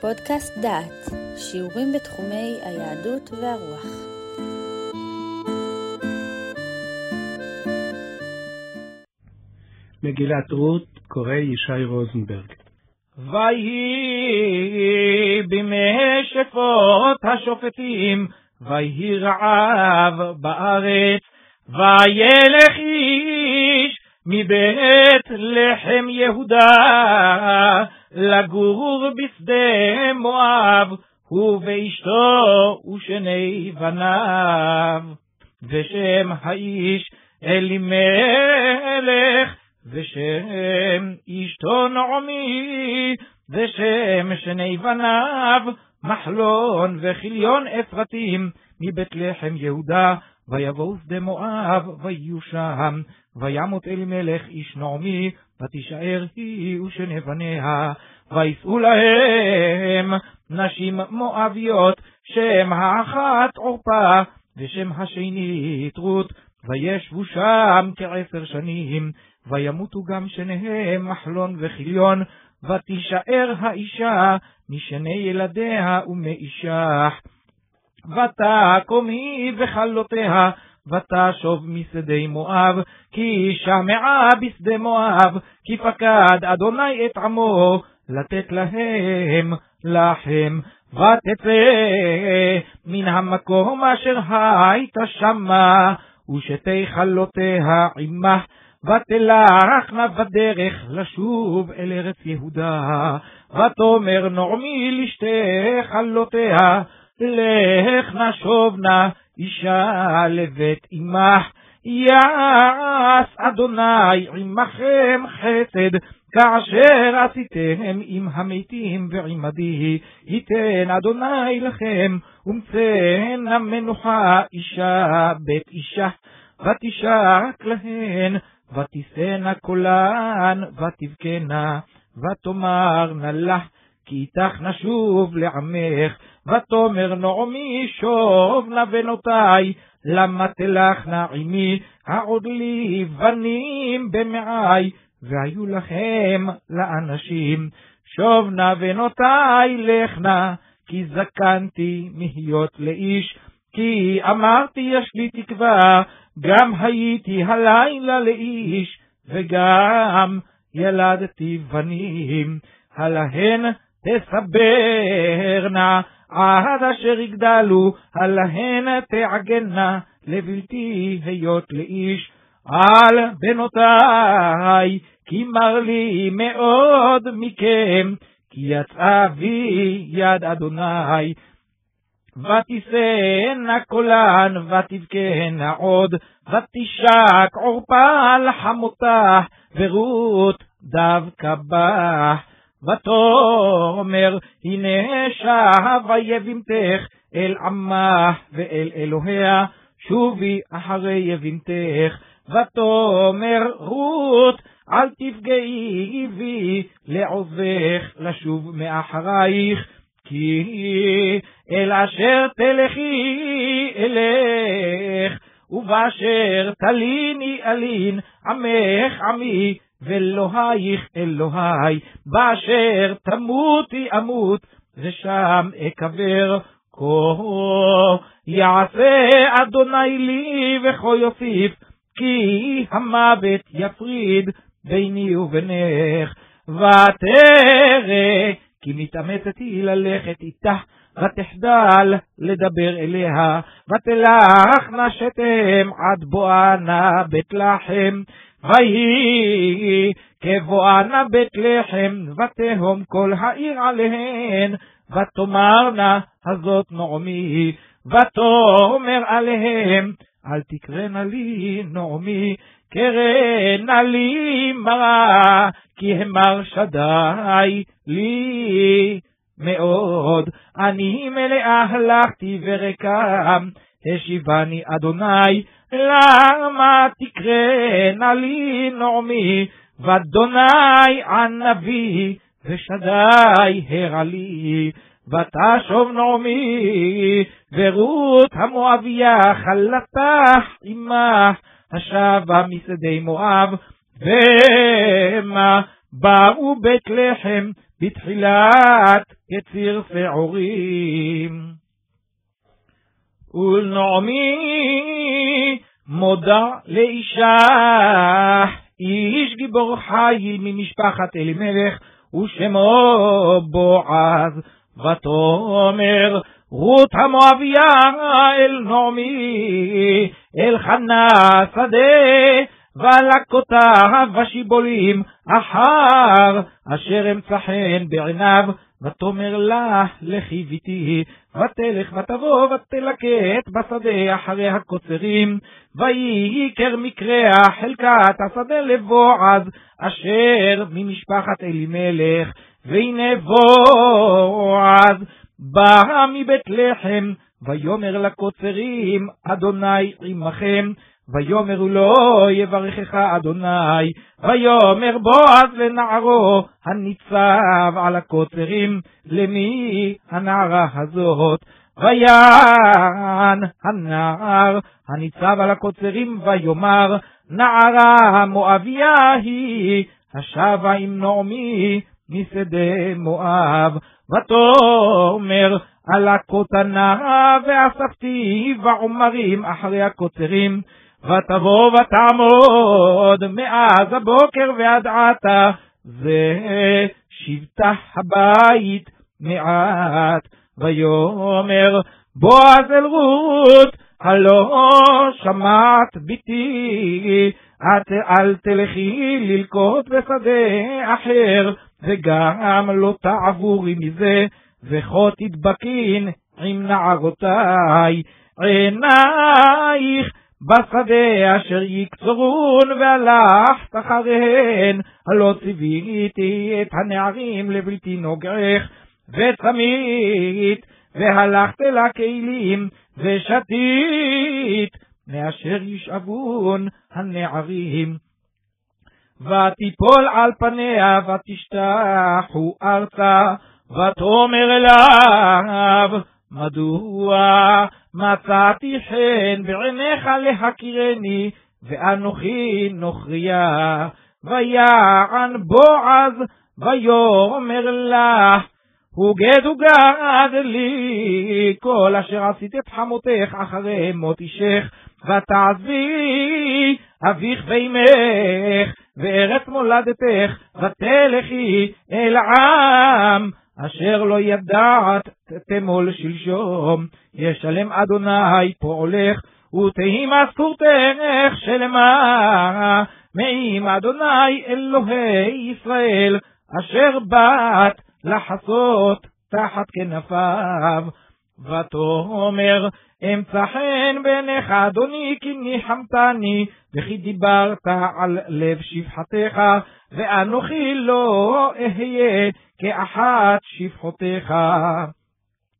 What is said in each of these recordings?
פודקאסט דעת, שיעורים בתחומי היהדות והרוח. מגילת רות, קורא ישי רוזנברג. ויהי בימי שפוט השופטים, ויהי רעב בארץ, וילך איש מבית לחם יהודה, לגור בשדה מואב, הוא ואשתו ושני בניו. ושם האיש אלימלך, ושם אשתו נעמי, ושם שני בניו, מחלון וכיליון אפרתים, מבית לחם יהודה, ויבואו שדה מואב, ויהיו שם, וימות אלימלך איש נעמי, ותישאר היא ושני בניה, וישאו להם נשים מואביות, שם האחת עורפה, ושם השני רות, וישבו שם כעשר שנים, וימותו גם שניהם מחלון וכיליון, ותישאר האישה משני ילדיה ומאישך. ותקום היא וכלותיה, ותשוב משדה מואב, כי שמעה בשדה מואב, כי פקד אדוני את עמו, לתת להם לחם. ותצא מן המקום אשר הייתה שמה, ושתי חלותיה עמה, ותלכנה בדרך לשוב אל ארץ יהודה. ותאמר נעמי לשתי חלותיה, לך נשובנה אישה לבית אמך, יעש אדוני עמכם חסד, כאשר עשיתם עם המתים ועמדי, ייתן אדוני לכם, ומצאנה מנוחה אישה בית אישה, ותשק להן, ותישאנה קולן, ותבכנה, ותאמרנה לך, כי איתך נשוב לעמך, ותאמר נעמי שוב נא בנותי, למה תלכנה עמי, העוד לי בנים במעי, והיו לכם לאנשים. שוב נא בנותי לכנה, כי זקנתי מהיות לאיש, כי אמרתי יש לי תקווה, גם הייתי הלילה לאיש, וגם ילדתי בנים. הלהן תסברנה עד אשר יגדלו, הלהן תעגנה לבלתי היות לאיש. על בנותיי, כי מר לי מאוד מכם, כי יצאה בי יד אדוני. ותישאנה קולן, ותבכנה עוד, ותשק עורפה חמותה, ורות דווקא בה. ותאמר, הנה שבה יבימתך אל עמה ואל אלוהיה, שובי אחרי יבימתך. ותאמר רות, אל תפגעי בי לעוזך לשוב מאחרייך, כי אל אשר תלכי אלך, ובאשר תליני אלין, עמך עמי, ואלוהיך אלוהי, באשר תמותי אמות, ושם אקבר. כה יעשה אדוני לי וכה יוסיף, כי המוות יפריד ביני ובינך. ותרא כי מתאמצת היא ללכת איתך, ותחדל לדבר אליה, ותלך נשתם עד בואנה בית לחם. ויהי כבואנה בית לחם, ותהום כל העיר עליהן, ותאמרנה הזאת נעמי, ותאמר עליהם, אל תקרנה לי נעמי, קרנה לי מרה, כי המר שדי לי מאוד. אני מלאה הלכתי וריקם, השיבני אדוני, למה תקרנה לי נעמי, ואדוני ענבי, ושדי הרע לי. ותשוב נעמי, ורות המואביה חלתך עמך, השבה משדה מואב, ומה באו בית לחם בתחילת קציר שעורים. ולנעמי מודה לאישה, איש גיבור חיל ממשפחת אלימלך, ושמו בועז, ותאמר רות המואביה אל נעמי, אל חנה שדה, ולקותה בשיבולים אחר, אשר אמצא חן בעיניו, ותאמר לה, לכי ביתי, ותלך ותבוא ותלקט בשדה אחרי הקוצרים, ויקר מקרע חלקת השדה לבועז, אשר ממשפחת אלימלך, והנה בועז בא מבית לחם, ויאמר לקוצרים, אדוני עמכם, ויאמר לו יברכך אדוני, ויאמר בועז לנערו הניצב על הקוצרים, למי הנערה הזאת? ויען הנער הניצב על הקוצרים ויאמר נערה מואביה היא השבה עם נעמי משדה מואב ותאמר על הכותנה ואספתי בעומרים אחרי הקוצרים ותבוא ותעמוד מאז הבוקר ועד עתה, זה שבטה הבית מעט. ויאמר בועז אל רות, הלא שמעת ביתי, את אל תלכי ללקוט בשדה אחר, וגם לא תעבורי מזה, וכה תדבקין עם נערותיי. עינייך בשדה אשר יקצרון והלכת אחריהן, הלא ציוויתי את הנערים לבלתי נוגעך, וצמית, והלכת אל הכלים, ושתית, מאשר ישאבון הנערים. ותיפול על פניה ותשתחו ארצה, ותאמר אליו, מדוע מצאתי חן בעיניך להכירני, ואנוכי נוכריה. ויען בועז, ויאמר לך, הוגד הוגד לי, כל אשר עשית את חמותך אחרי מות אישך, ותעזבי אביך ואימך, וארץ מולדתך, ותלכי אל עם. אשר לא ידעת תמול שלשום, ישלם אדוני פועלך, ותהי משכורתך שלמה, מעם אדוני אלוהי ישראל, אשר באת לחסות תחת כנפיו. ותאמר אמצא חן בעיניך אדוני כי ניחמתני וכי דיברת על לב שפחתך ואנוכי לא אהיה כאחת שפחותיך.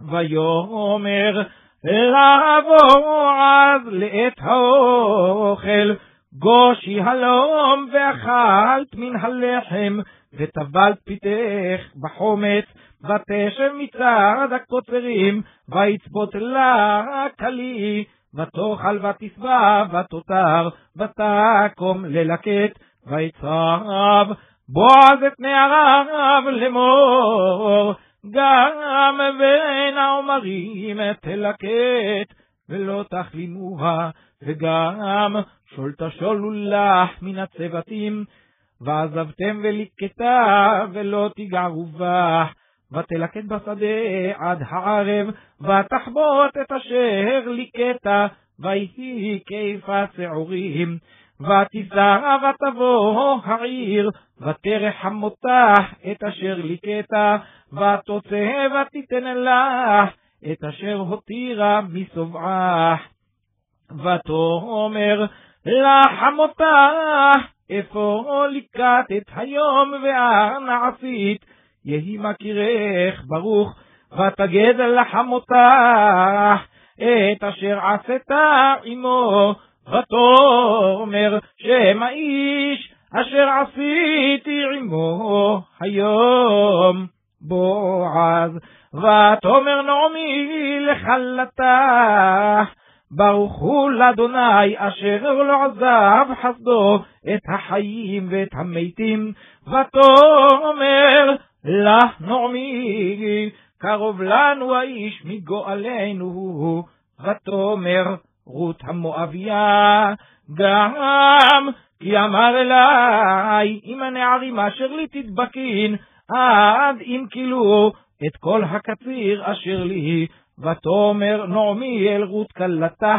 ויאמר לבוא אז לעת האוכל גושי הלום ואכלת מן הלחם וטבלת פיתך בחומץ ותשב מצד הקוצרים ויצפות לה כלי ותאכל ותשבע ותותר ותקום ללקט ויצרב בועז את נעריו לאמור גם בין העומרים תלקט ולא תחלימוה וגם שולת שולו לך מן הצוותים ועזבתם וליקטה ולא תיגעו בה ותלקט בשדה עד הערב ותחבוט את אשר ליקטה ויהי כיפה שעורים ותישא ותבוא העיר, ותרח חמותך את אשר ליקטה, ותוצא ותיתן לך את אשר הותירה מסובעך. ותאמר לחמותך, איפה ליקטת היום ואנה עשית, יהי מכירך ברוך, ותגד לחמותך את אשר עשית עמו. ותאמר שם האיש אשר עשיתי עמו היום בועז ותאמר נעמי לכלתה הוא לאדוני אשר לא עזב חסדו את החיים ואת המתים ותאמר לה נעמי, קרוב לנו האיש מגואלנו ותאמר רות המואביה, גם כי אמר אלי, אם הנערים אשר לי תדבקין, עד אם כילו את כל הקציר אשר לי, ותאמר נעמי אל רות כלתה,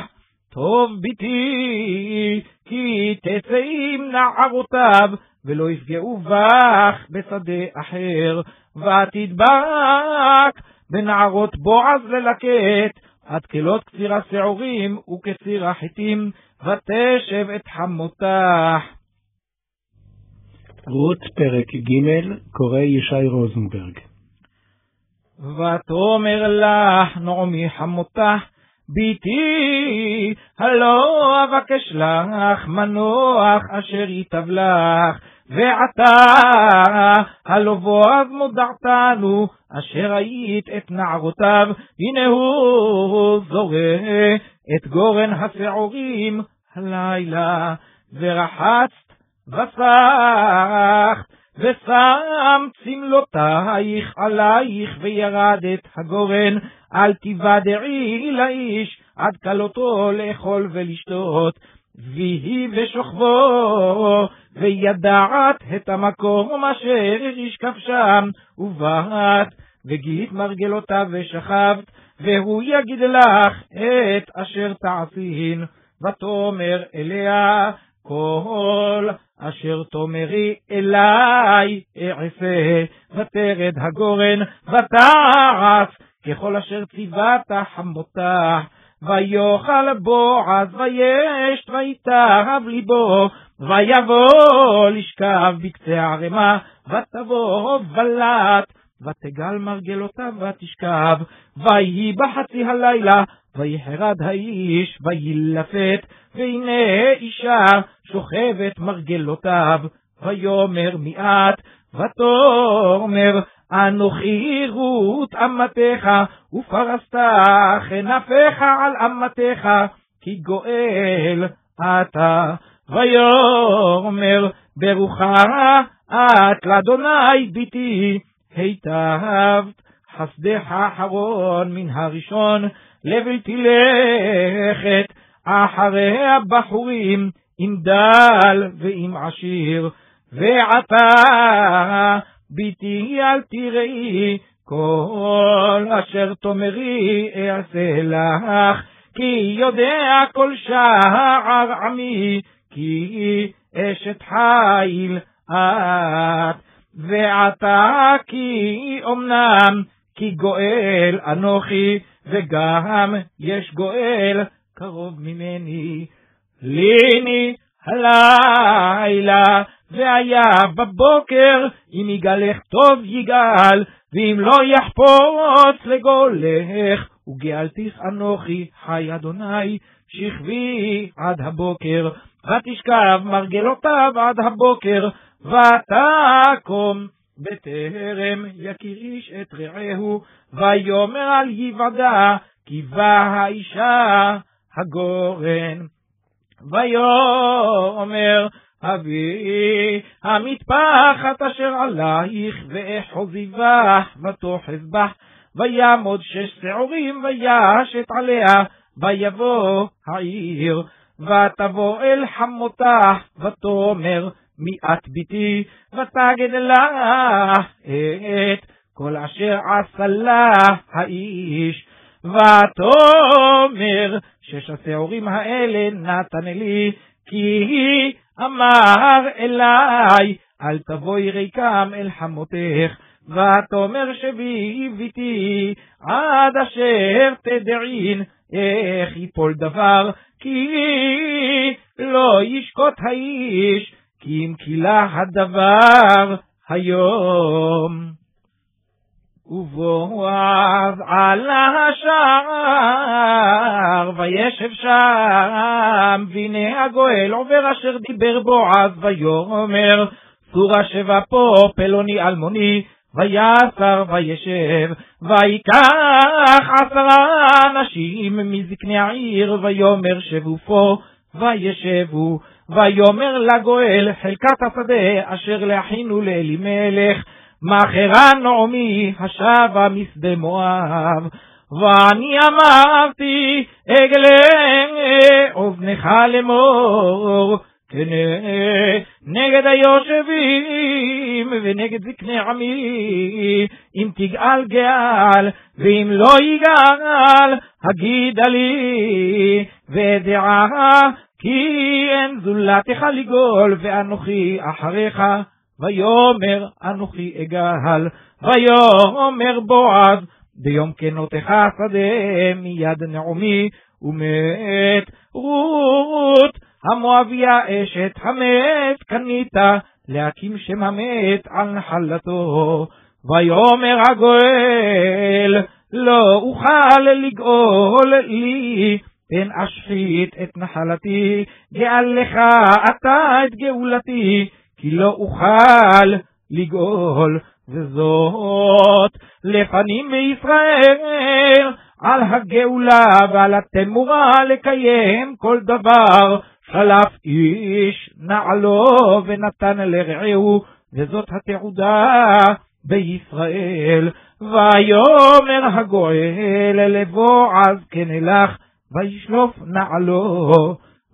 טוב ביתי, כי תצא עם נערותיו, ולא יפגעו בך בשדה אחר, ותדבק בנערות בועז ללקט, עד כלות קציר השעורים וקציר החיטים, ותשב את חמותך. רות פרק ג' קורא ישי רוזנברג. ותאמר לך נעמי חמותה, ביתי, הלא אבקש לך מנוח אשר ייטב לך, ועתה, הלא בועז מודעתנו, אשר היית את נערותיו, הנה הוא זורע את גורן השעורים הלילה, ורחצת וסחת, ושם צמלותייך עלייך וירדת הגורן, אל תיוודעי לאיש עד כלותו לאכול ולשתות, ויהי בשוכבו, וידעת את המקום אשר ישכב שם, ובאת, וגילית מרגלותיו ושכבת, והוא יגיד לך את אשר תעשין, ותאמר אליה, כל אשר תאמרי אלי אעשה, ותרד הגורן, ותעש, ככל אשר ציוות חמותך. ויאכל בועז וישת ויתאהב ליבו, ויבוא לשכב בקצה הערמה, ותבוא בלט, ותגל מרגלותיו ותשכב, ויהי בחצי הלילה, ויחרד האיש, וילפת, והנה אישה שוכבת מרגלותיו, ויאמר מיעט, ותאמר אנוכי רות אמתך, ופרסת כנפיך על אמתך, כי גואל אתה. ויאמר ברוכה את לאדוני ביתי, היטבת חסדך אחרון מן הראשון, לבלתי לכת אחרי הבחורים, עם דל ועם עשיר, ועתה ביתי אל תראי, כל אשר תאמרי אעשה לך, כי יודע כל שער עמי, כי אשת חיל את. ועתה כי אמנם כי גואל אנוכי, וגם יש גואל קרוב ממני. ליני הלילה והיה בבוקר, אם יגלך טוב יגאל, ואם לא יחפוץ לגולך, וגאלתיך אנוכי, חי אדוני, שכבי עד הבוקר, ותשכב מרגלותיו עד הבוקר, ותקום בטרם יכיר איש את רעהו, ויאמר על היוודע, כי בא האישה הגורן. ויאמר אבי המטפחת אשר עלייך ואחוזי בך ותאחז בך ויעמוד שש שעורים וישת עליה ויבוא העיר ותבוא אל חמותך ותאמר מיאת ביתי ותגד לה את כל אשר עשה לה האיש. ותאמר שש השעורים האלה נתן לי כי אמר אלי, אל תבואי ריקם אל חמותך, ותאמר שבי ביתי, עד אשר תדעין איך יפול דבר, כי לא ישקוט האיש, כי אם כילה הדבר היום. ובועז עלה השער, וישב שם, והנה הגואל עובר אשר דיבר בועז, ויאמר, צורה שבה פה פלוני אלמוני, ויסר וישב, ויקח עשרה אנשים מזקני העיר, ויאמר שבו פה, וישבו, ויאמר לגואל חלקת השדה אשר להכינו לאלימלך, מאחרה נעמי השבה משדה מואב. ואני אמרתי אגלה אוזנך לאמור נגד היושבים ונגד זקני עמי, אם תגאל גאל, ואם לא יגאל, הגידה לי, ודעה כי אין זולתך לגאול, ואנוכי אחריך, ויאמר אנוכי אגאל, ויאמר בועז, ביום כנותך שדה מיד נעמי, ומת רות המואביה אשת המת קנית להקים שם המת על נחלתו. ויאמר הגואל לא אוכל לגאול לי פן אשחית את נחלתי גאל לך אתה את גאולתי כי לא אוכל לגאול וזאת לפנים מישראל על הגאולה ועל התמורה לקיים כל דבר שלף איש נעלו ונתן לרעהו, וזאת התעודה בישראל. ויאמר הגואל לבועז כן אלך, וישלוף נעלו.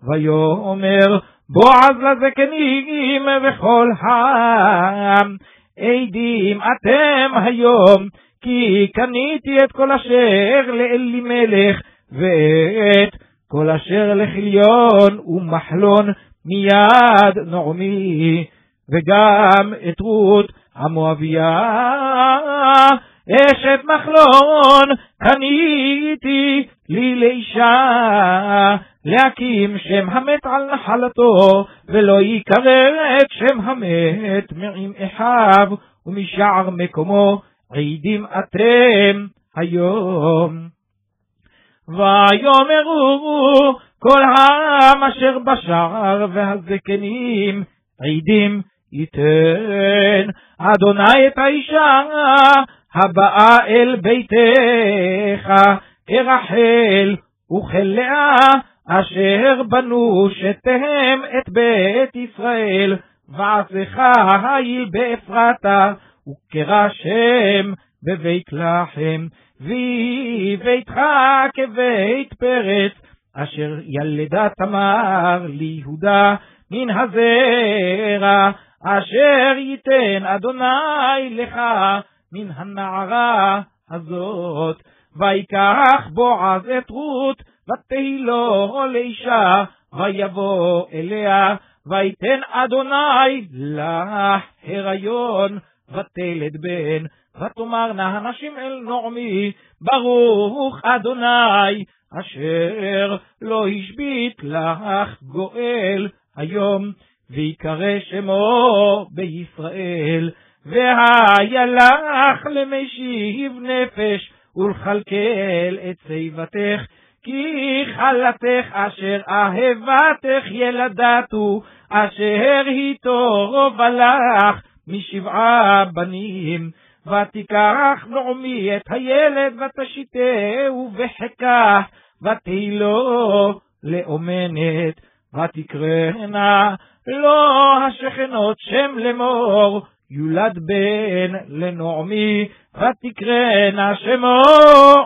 ויאמר בועז לזקנים וכל העם, עדים אתם היום, כי קניתי את כל אשר לאלימלך, ואת כל אשר לכליון ומחלון מיד נעמי, וגם את רות המואביה, אשת מחלון קניתי לי לאישה, להקים שם המת על נחלתו, ולא ייקרא את שם המת מעם אחיו ומשער מקומו, עדים אתם היום. ויאמרו כל העם אשר בשער והזקנים עדים ייתן אדוני את האישה הבאה אל ביתך כרחל וכלאה אשר בנו שתיהם את בית ישראל ועשך היל באפרתה וקרא שם בבית לחם ויהי ביתך כבית פרץ, אשר ילדה תמר ליהודה מן הזרע, אשר ייתן אדוני לך מן הנערה הזאת. ויקח בועז את רות, ותהי לו לאישה, ויבוא אליה, ויתן אדוני לך הריון, ותלד בן, ותאמרנה הנשים אל נעמי, ברוך אדוני, אשר לא השבית לך גואל היום, ויקרא שמו בישראל. והיה לך למשיב נפש, ולכלכל את שיבתך, כי חלתך אשר אהבתך ילדתו, אשר היא טוב לך משבעה בנים. ותיקח נעמי את הילד ותשיתהו בחיקה, ותהי לו לאומנת, ותקרנה לו השכנות שם לאמור, יולד בן לנעמי, ותקרנה שמו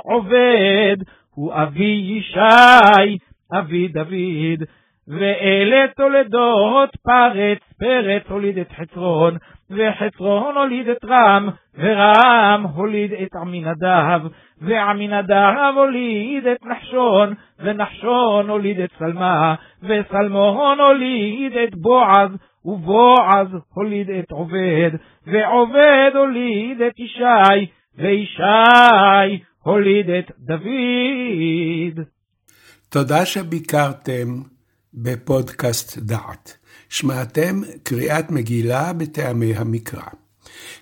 עובד, הוא אבי ישי, אבי דוד. ואלה תולדות פרץ, פרץ הוליד את חצרון, וחצרון הוליד את רם, ורם הוליד את עמינדב, ועמינדב הוליד את נחשון, ונחשון הוליד את סלמה, וסלמון הוליד את בועז, ובועז הוליד את עובד, ועובד הוליד את ישי, וישי הוליד את דוד. תודה שביקרתם בפודקאסט דעת. שמעתם קריאת מגילה בטעמי המקרא.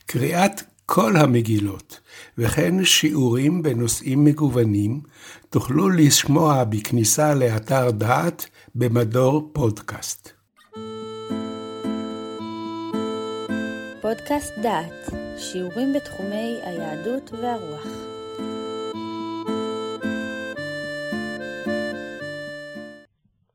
קריאת כל המגילות, וכן שיעורים בנושאים מגוונים, תוכלו לשמוע בכניסה לאתר דעת במדור פודקאסט. פודקאסט דעת, שיעורים בתחומי היהדות והרוח.